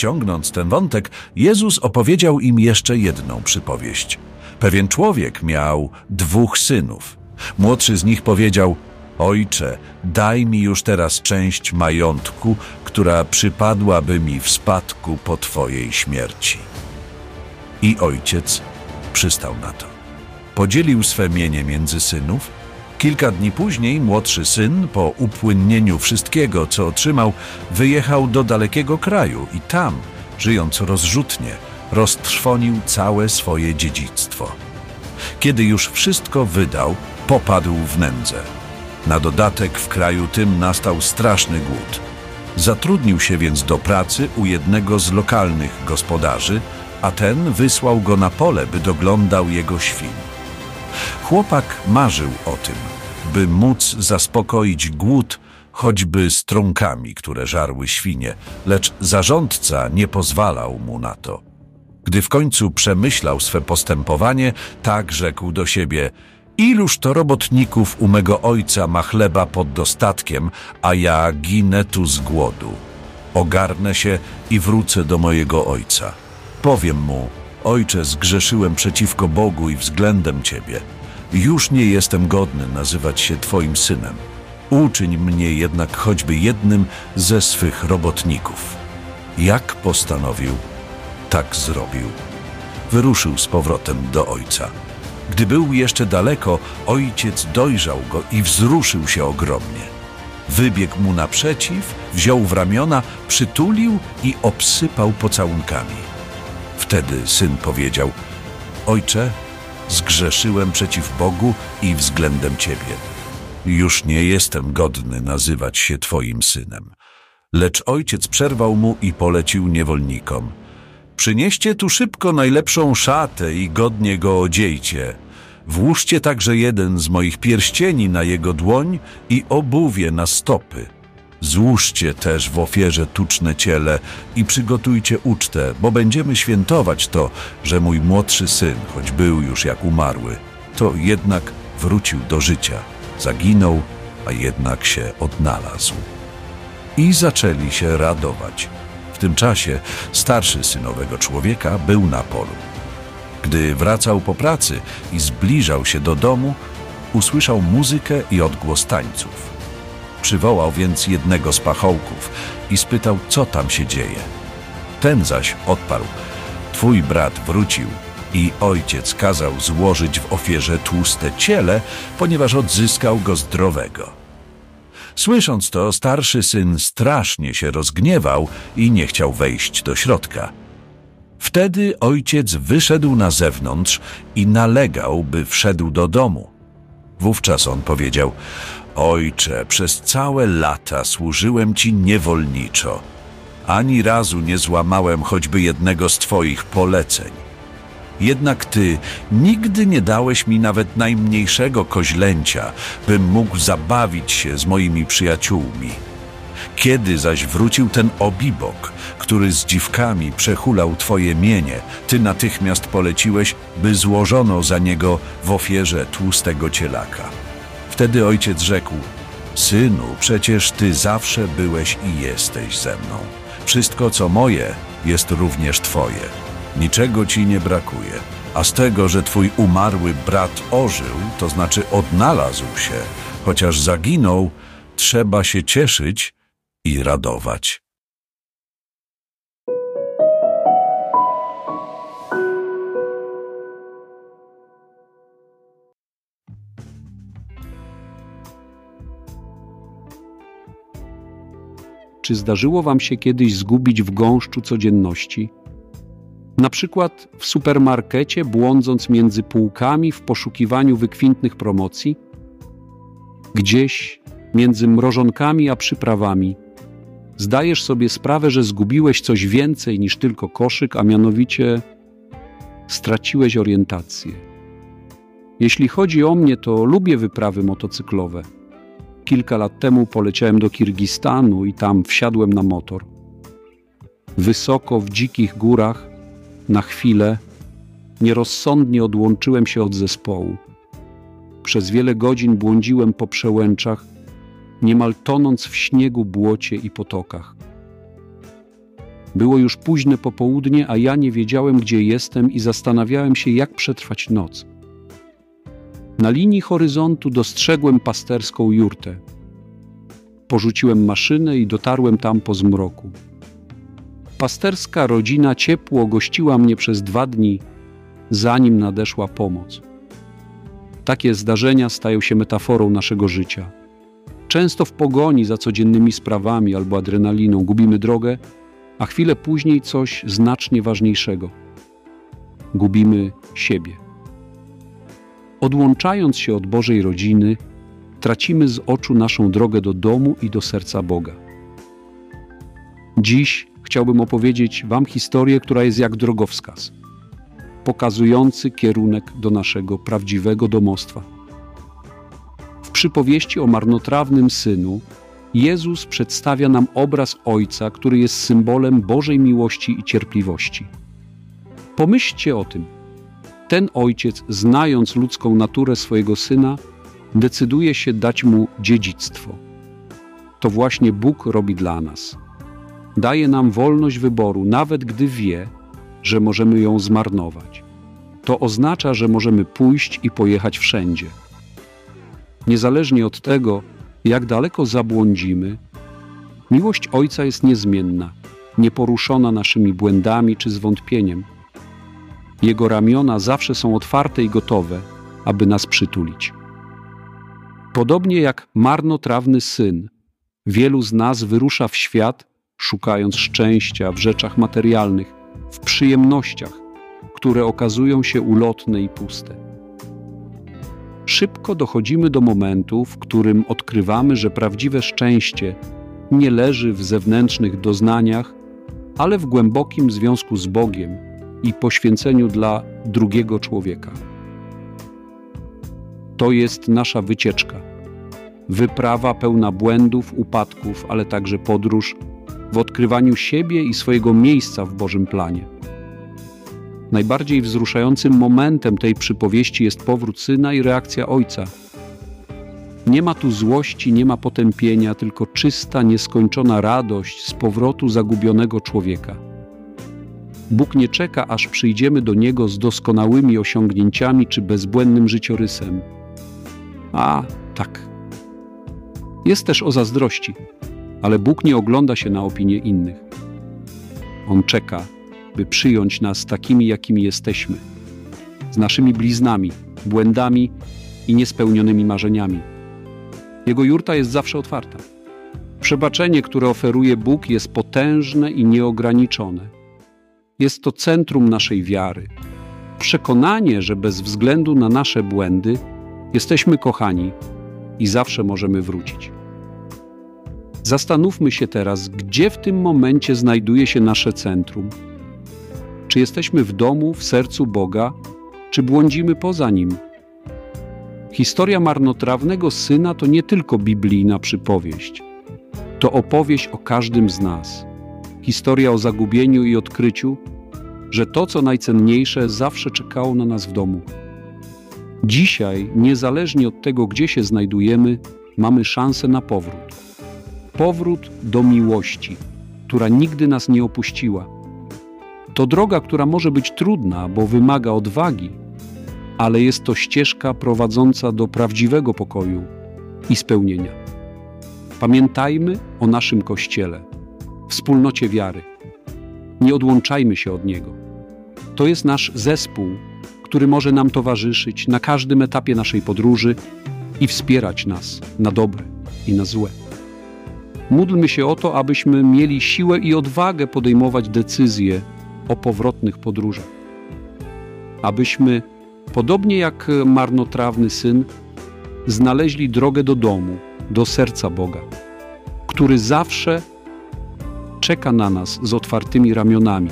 ciągnąc ten wątek, Jezus opowiedział im jeszcze jedną przypowieść. Pewien człowiek miał dwóch synów. Młodszy z nich powiedział: Ojcze, daj mi już teraz część majątku, która przypadłaby mi w spadku po Twojej śmierci. I ojciec przystał na to. Podzielił swe mienie między synów. Kilka dni później młodszy syn, po upłynnieniu wszystkiego, co otrzymał, wyjechał do dalekiego kraju i tam, żyjąc rozrzutnie, roztrwonił całe swoje dziedzictwo. Kiedy już wszystko wydał, popadł w nędzę. Na dodatek w kraju tym nastał straszny głód. Zatrudnił się więc do pracy u jednego z lokalnych gospodarzy, a ten wysłał go na pole, by doglądał jego świn. Chłopak marzył o tym, by móc zaspokoić głód choćby strąkami, które żarły świnie, lecz zarządca nie pozwalał mu na to. Gdy w końcu przemyślał swe postępowanie, tak rzekł do siebie: Iluż to robotników u mego ojca ma chleba pod dostatkiem, a ja ginę tu z głodu. Ogarnę się i wrócę do mojego ojca. Powiem mu: Ojcze, zgrzeszyłem przeciwko Bogu i względem Ciebie. Już nie jestem godny nazywać się Twoim synem. Uczyń mnie jednak choćby jednym ze swych robotników. Jak postanowił, tak zrobił. Wyruszył z powrotem do ojca. Gdy był jeszcze daleko, ojciec dojrzał go i wzruszył się ogromnie. Wybiegł mu naprzeciw, wziął w ramiona, przytulił i obsypał pocałunkami. Wtedy syn powiedział: Ojcze, zgrzeszyłem przeciw Bogu i względem Ciebie. Już nie jestem godny nazywać się Twoim synem. Lecz ojciec przerwał mu i polecił niewolnikom. Przynieście tu szybko najlepszą szatę i godnie go odziejcie. Włóżcie także jeden z moich pierścieni na jego dłoń i obuwie na stopy. Złóżcie też w ofierze tuczne ciele i przygotujcie ucztę, bo będziemy świętować to, że mój młodszy syn, choć był już jak umarły, to jednak wrócił do życia. Zaginął, a jednak się odnalazł. I zaczęli się radować. W tym czasie starszy synowego człowieka był na polu. Gdy wracał po pracy i zbliżał się do domu, usłyszał muzykę i odgłos tańców. Przywołał więc jednego z pachołków i spytał, co tam się dzieje. Ten zaś odparł: Twój brat wrócił i ojciec kazał złożyć w ofierze tłuste ciele, ponieważ odzyskał go zdrowego. Słysząc to, starszy syn strasznie się rozgniewał i nie chciał wejść do środka. Wtedy ojciec wyszedł na zewnątrz i nalegał, by wszedł do domu. Wówczas on powiedział: Ojcze, przez całe lata służyłem ci niewolniczo. Ani razu nie złamałem choćby jednego z twoich poleceń. Jednak ty nigdy nie dałeś mi nawet najmniejszego koźlęcia, bym mógł zabawić się z moimi przyjaciółmi. Kiedy zaś wrócił ten obibok, który z dziwkami przehulał twoje mienie, ty natychmiast poleciłeś, by złożono za niego w ofierze tłustego cielaka. Wtedy ojciec rzekł: Synu, przecież ty zawsze byłeś i jesteś ze mną. Wszystko, co moje, jest również twoje. Niczego ci nie brakuje. A z tego, że twój umarły brat ożył, to znaczy odnalazł się, chociaż zaginął, trzeba się cieszyć i radować. Czy zdarzyło Wam się kiedyś zgubić w gąszczu codzienności? Na przykład w supermarkecie, błądząc między półkami w poszukiwaniu wykwintnych promocji? Gdzieś między mrożonkami a przyprawami zdajesz sobie sprawę, że zgubiłeś coś więcej niż tylko koszyk, a mianowicie straciłeś orientację. Jeśli chodzi o mnie, to lubię wyprawy motocyklowe. Kilka lat temu poleciałem do Kirgistanu i tam wsiadłem na motor. Wysoko w dzikich górach, na chwilę, nierozsądnie odłączyłem się od zespołu. Przez wiele godzin błądziłem po przełęczach, niemal tonąc w śniegu, błocie i potokach. Było już późne popołudnie, a ja nie wiedziałem, gdzie jestem i zastanawiałem się, jak przetrwać noc. Na linii horyzontu dostrzegłem pasterską jurtę. Porzuciłem maszynę i dotarłem tam po zmroku. Pasterska rodzina ciepło gościła mnie przez dwa dni, zanim nadeszła pomoc. Takie zdarzenia stają się metaforą naszego życia. Często w pogoni za codziennymi sprawami albo adrenaliną gubimy drogę, a chwilę później coś znacznie ważniejszego. Gubimy siebie. Odłączając się od Bożej rodziny, tracimy z oczu naszą drogę do domu i do serca Boga. Dziś chciałbym opowiedzieć Wam historię, która jest jak drogowskaz, pokazujący kierunek do naszego prawdziwego domostwa. W przypowieści o marnotrawnym synu Jezus przedstawia nam obraz Ojca, który jest symbolem Bożej miłości i cierpliwości. Pomyślcie o tym. Ten ojciec, znając ludzką naturę swojego syna, decyduje się dać mu dziedzictwo. To właśnie Bóg robi dla nas. Daje nam wolność wyboru, nawet gdy wie, że możemy ją zmarnować. To oznacza, że możemy pójść i pojechać wszędzie. Niezależnie od tego, jak daleko zabłądzimy, miłość Ojca jest niezmienna, nieporuszona naszymi błędami czy zwątpieniem. Jego ramiona zawsze są otwarte i gotowe, aby nas przytulić. Podobnie jak marnotrawny syn, wielu z nas wyrusza w świat, szukając szczęścia w rzeczach materialnych, w przyjemnościach, które okazują się ulotne i puste. Szybko dochodzimy do momentu, w którym odkrywamy, że prawdziwe szczęście nie leży w zewnętrznych doznaniach, ale w głębokim związku z Bogiem i poświęceniu dla drugiego człowieka. To jest nasza wycieczka. Wyprawa pełna błędów, upadków, ale także podróż w odkrywaniu siebie i swojego miejsca w Bożym planie. Najbardziej wzruszającym momentem tej przypowieści jest powrót syna i reakcja ojca. Nie ma tu złości, nie ma potępienia, tylko czysta, nieskończona radość z powrotu zagubionego człowieka. Bóg nie czeka, aż przyjdziemy do Niego z doskonałymi osiągnięciami czy bezbłędnym życiorysem. A, tak. Jest też o zazdrości, ale Bóg nie ogląda się na opinie innych. On czeka, by przyjąć nas takimi, jakimi jesteśmy, z naszymi bliznami, błędami i niespełnionymi marzeniami. Jego jurta jest zawsze otwarta. Przebaczenie, które oferuje Bóg, jest potężne i nieograniczone. Jest to centrum naszej wiary. Przekonanie, że bez względu na nasze błędy jesteśmy kochani i zawsze możemy wrócić. Zastanówmy się teraz, gdzie w tym momencie znajduje się nasze centrum czy jesteśmy w domu, w sercu Boga, czy błądzimy poza nim? Historia marnotrawnego syna to nie tylko biblijna przypowieść. To opowieść o każdym z nas. Historia o zagubieniu i odkryciu, że to, co najcenniejsze, zawsze czekało na nas w domu. Dzisiaj, niezależnie od tego, gdzie się znajdujemy, mamy szansę na powrót. Powrót do miłości, która nigdy nas nie opuściła to droga, która może być trudna, bo wymaga odwagi, ale jest to ścieżka prowadząca do prawdziwego pokoju i spełnienia. Pamiętajmy o naszym Kościele, wspólnocie wiary. Nie odłączajmy się od niego. To jest nasz zespół, który może nam towarzyszyć na każdym etapie naszej podróży i wspierać nas na dobre i na złe. Módlmy się o to, abyśmy mieli siłę i odwagę podejmować decyzje o powrotnych podróżach. Abyśmy, podobnie jak marnotrawny syn, znaleźli drogę do domu, do serca Boga, który zawsze czeka na nas z otwartymi ramionami